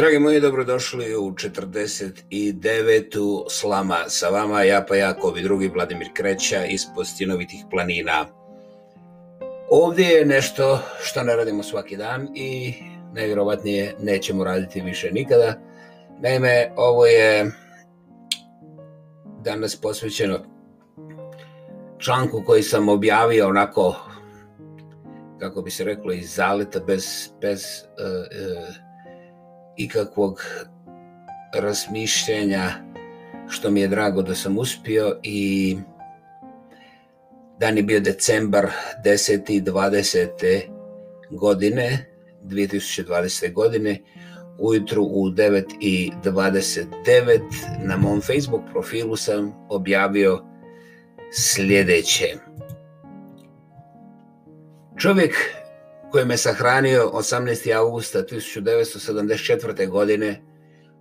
Dragi moji, dobrodošli u 49. slama sa vama, ja pa Jakov i drugi Vladimir Kreća iz Postinovitih planina. Ovdje je nešto što ne radimo svaki dan i najvjerovatnije nećemo raditi više nikada. Naime, ovo je danas posvećeno članku koji sam objavio onako, kako bi se reklo, iz zaleta bez, bez e, e, ikakvog razmišljenja što mi je drago da sam uspio i dan je bio decembar 10.20. godine 2020. godine ujutru u 9.29 na mom Facebook profilu sam objavio sljedeće. Čovjek kojim je sahranio 18. augusta 1974. godine,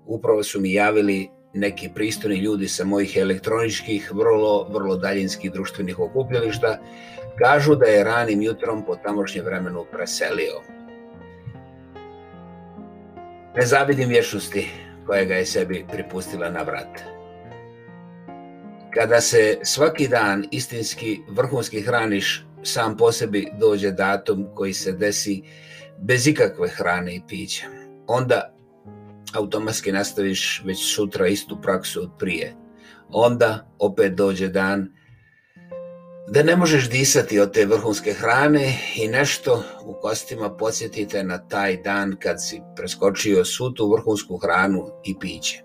upravo su mi javili neki pristojni ljudi sa mojih elektroničkih, vrlo, vrlo daljinskih društvenih okupljališta, kažu da je ranim jutrom po tamošnjem vremenu preselio. Ne zavidim vječnosti koja ga je sebi pripustila na vrat. Kada se svaki dan istinski vrhunski hraniš sam po sebi dođe datum koji se desi bez ikakve hrane i pića. Onda automatski nastaviš već sutra istu praksu od prije. Onda opet dođe dan da ne možeš disati od te vrhunske hrane i nešto u kostima podsjetite na taj dan kad si preskočio svu tu vrhunsku hranu i piće.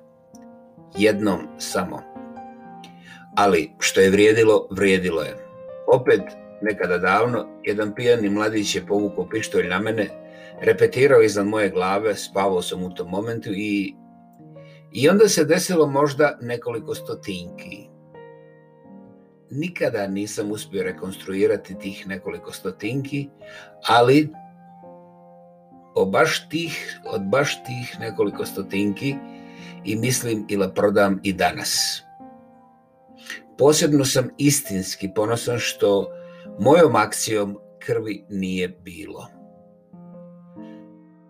Jednom samo. Ali što je vrijedilo, vrijedilo je. Opet nekada davno, jedan pijani mladić je povukao pištolj na mene, repetirao iznad moje glave, spavao sam u tom momentu i, i onda se desilo možda nekoliko stotinki. Nikada nisam uspio rekonstruirati tih nekoliko stotinki, ali baš tih, od baš tih nekoliko stotinki i mislim ili prodam i danas. Posebno sam istinski ponosan što Mojom akcijom krvi nije bilo.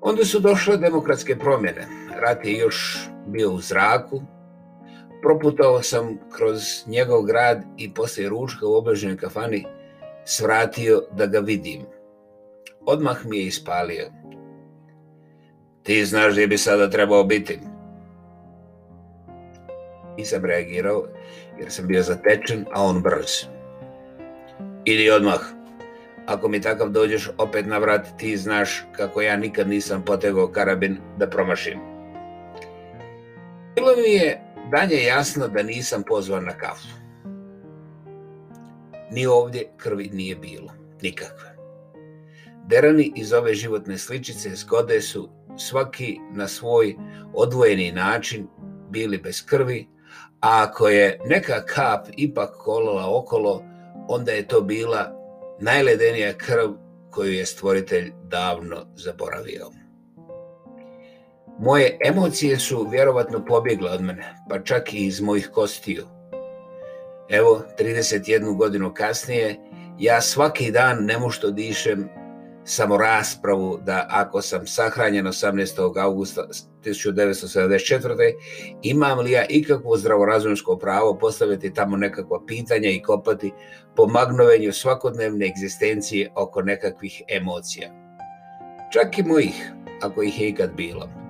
Onda su došle demokratske promjene. Rat je još bio u zraku. Proputao sam kroz njegov grad i poslije ručka u obježnjoj kafani svratio da ga vidim. Odmah mi je ispalio. Ti znaš gdje bi sada trebao biti. Nisam reagirao jer sam bio zatečen, a on brz. Ili odmah, ako mi takav dođeš opet na vrat, ti znaš kako ja nikad nisam potegao karabin da promašim. Bilo mi je danje jasno da nisam pozvan na kafu. Ni ovdje krvi nije bilo, nikakve. Derani iz ove životne sličice zgode su svaki na svoj odvojeni način bili bez krvi, a ako je neka kap ipak kolala okolo, onda je to bila najledenija krv koju je stvoritelj davno zaboravio. Moje emocije su vjerovatno pobjegle od mene, pa čak i iz mojih kostiju. Evo, 31 godinu kasnije, ja svaki dan nemušto dišem samo raspravu da ako sam sahranjen 18. augusta 1974. imam li ja ikakvo zdravorazumsko pravo postaviti tamo nekakva pitanja i kopati po magnovenju svakodnevne egzistencije oko nekakvih emocija. Čak i mojih, ako ih je ikad bilo.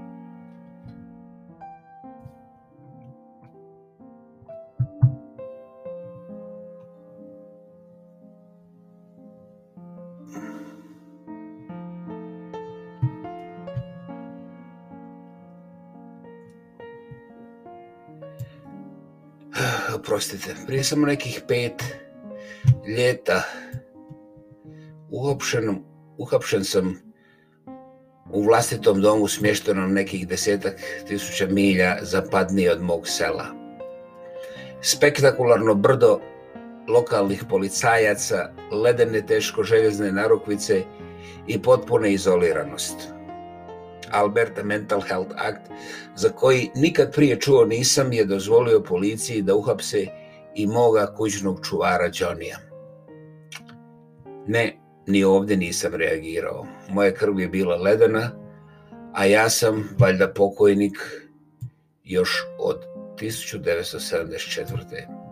Oprostite, prije samo nekih pet ljeta uhapšen, sam u vlastitom domu smještenom nekih desetak tisuća milja zapadnije od mog sela. Spektakularno brdo lokalnih policajaca, ledene teško željezne narukvice i potpune izoliranost. Alberta Mental Health Act, za koji nikad prije čuo nisam, je dozvolio policiji da uhapse i moga kućnog čuvara Johnnya. Ne, ni ovdje nisam reagirao. Moja krv je bila ledena, a ja sam, valjda pokojnik, još od 1974.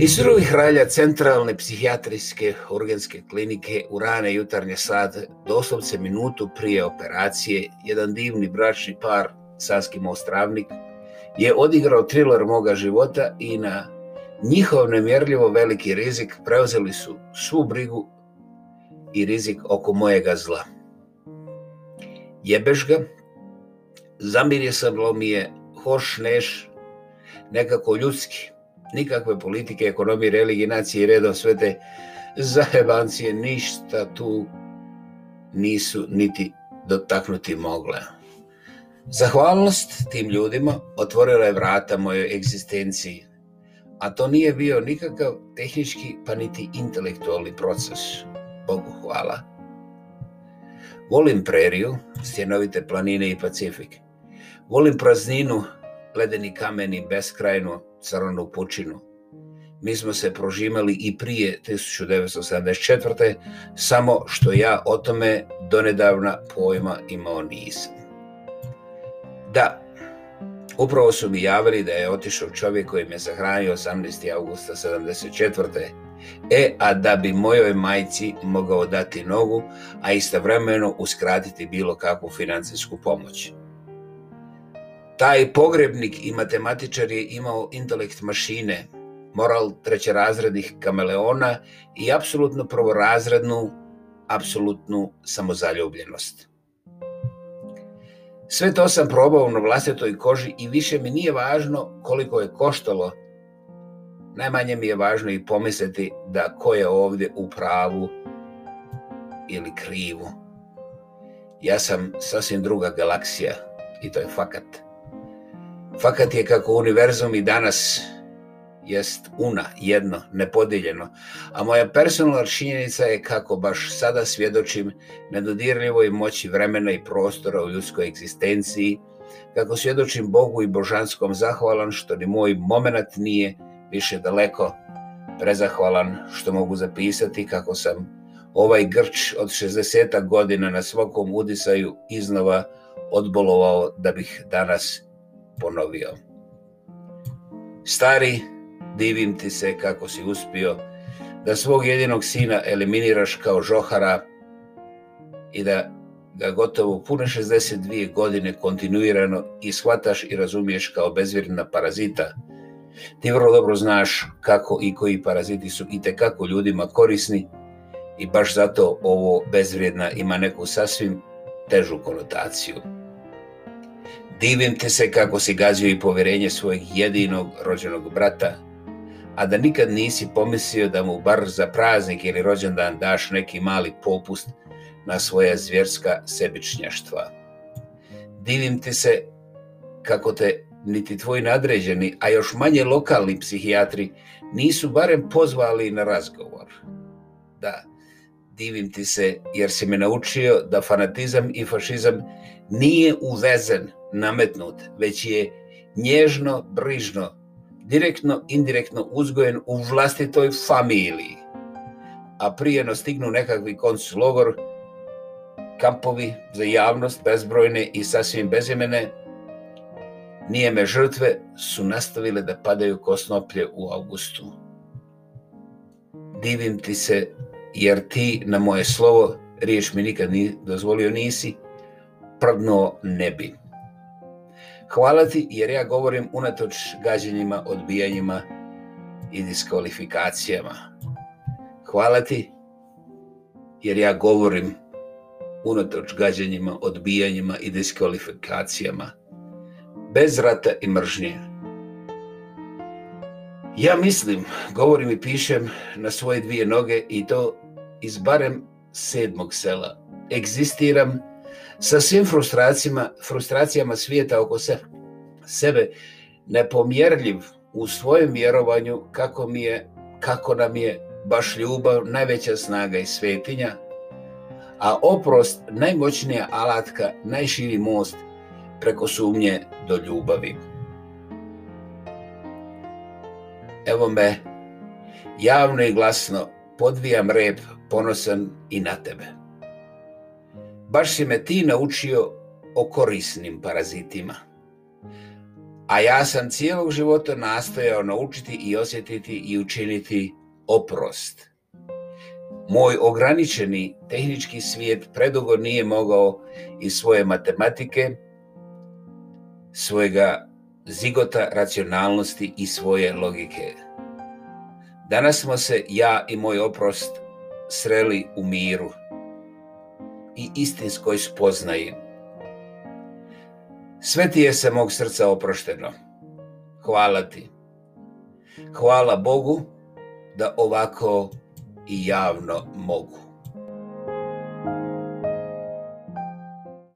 Iz drugih centralne psihijatrijske urgenske klinike u rane jutarnje sad, doslovce minutu prije operacije, jedan divni bračni par, Sanski most je odigrao thriller moga života i na njihov nemjerljivo veliki rizik preuzeli su svu brigu i rizik oko mojega zla. Jebeš ga, zamirje sam mi je, hoš neš, nekako ljudski, nikakve politike, ekonomije, religije, nacije, reda sve te zajebancije, ništa tu nisu niti dotaknuti mogle. Zahvalnost tim ljudima otvorila je vrata mojoj egzistenciji, a to nije bio nikakav tehnički pa niti intelektualni proces. Bogu hvala. Volim preriju, stjenovite planine i Pacifik. Volim prazninu, ledeni kameni, beskrajnu, crno pučinu. Mi smo se prožimali i prije 1974. samo što ja o tome donedavna pojma imao nisam. Da, upravo su mi javili da je otišao čovjek koji me zahranio 18. augusta 74. E, a da bi mojoj majci mogao dati nogu, a istovremeno uskratiti bilo kakvu financijsku pomoć. Taj pogrebnik i matematičar je imao intelekt mašine, moral trećerazrednih kameleona i apsolutno prvorazrednu, apsolutnu samozaljubljenost. Sve to sam probao na vlastitoj koži i više mi nije važno koliko je koštalo. Najmanje mi je važno i pomisliti da ko je ovdje u pravu ili krivu. Ja sam sasvim druga galaksija i to je fakat. Fakat je kako univerzum i danas jest una, jedno, nepodijeljeno. A moja personalna činjenica je kako baš sada svjedočim nedodirljivoj moći vremena i prostora u ljudskoj egzistenciji, kako svjedočim Bogu i božanskom zahvalan što ni moj moment nije više daleko prezahvalan što mogu zapisati kako sam ovaj grč od 60 godina na svakom udisaju iznova odbolovao da bih danas ponovio. Stari, divim ti se kako si uspio da svog jedinog sina eliminiraš kao žohara i da ga gotovo pune 62 godine kontinuirano i shvataš i razumiješ kao bezvrijedna parazita. Ti vrlo dobro znaš kako i koji paraziti su i kako ljudima korisni i baš zato ovo bezvrijedna ima neku sasvim težu konotaciju. Divim te se kako si gazio i povjerenje svojeg jedinog rođenog brata, a da nikad nisi pomislio da mu bar za praznik ili rođendan daš neki mali popust na svoja zvjerska sebičnjaštva. Divim ti se kako te niti tvoji nadređeni, a još manje lokalni psihijatri nisu barem pozvali na razgovor. Da, divim ti se jer si me naučio da fanatizam i fašizam nije uvezen nametnut, već je nježno, brižno, direktno, indirektno uzgojen u vlastitoj familiji. A prije stignu nekakvi konc logor, kampovi za javnost, bezbrojne i sasvim bezimene, nijeme žrtve su nastavile da padaju kosnoplje u augustu. Divim ti se, jer ti na moje slovo, riječ mi nikad ni dozvolio nisi, prdno ne bi. Hvala ti jer ja govorim unatoč gađenjima, odbijanjima i diskvalifikacijama. Hvala ti jer ja govorim unatoč gađenjima, odbijanjima i diskvalifikacijama. Bez rata i mržnje. Ja mislim, govorim i pišem na svoje dvije noge i to iz barem sedmog sela. Egzistiram sa svim frustracijama, frustracijama svijeta oko se, sebe nepomjerljiv u svojem vjerovanju kako, mi je, kako nam je baš ljubav najveća snaga i svetinja, a oprost najmoćnija alatka, najširi most preko sumnje do ljubavi. Evo me, javno i glasno podvijam rep ponosan i na tebe baš si me ti naučio o korisnim parazitima. A ja sam cijelog života nastojao naučiti i osjetiti i učiniti oprost. Moj ograničeni tehnički svijet predugo nije mogao iz svoje matematike, svojega zigota racionalnosti i svoje logike. Danas smo se ja i moj oprost sreli u miru i istinskoj spoznaji. Sve ti je se mog srca oprošteno. Hvala ti. Hvala Bogu da ovako i javno mogu.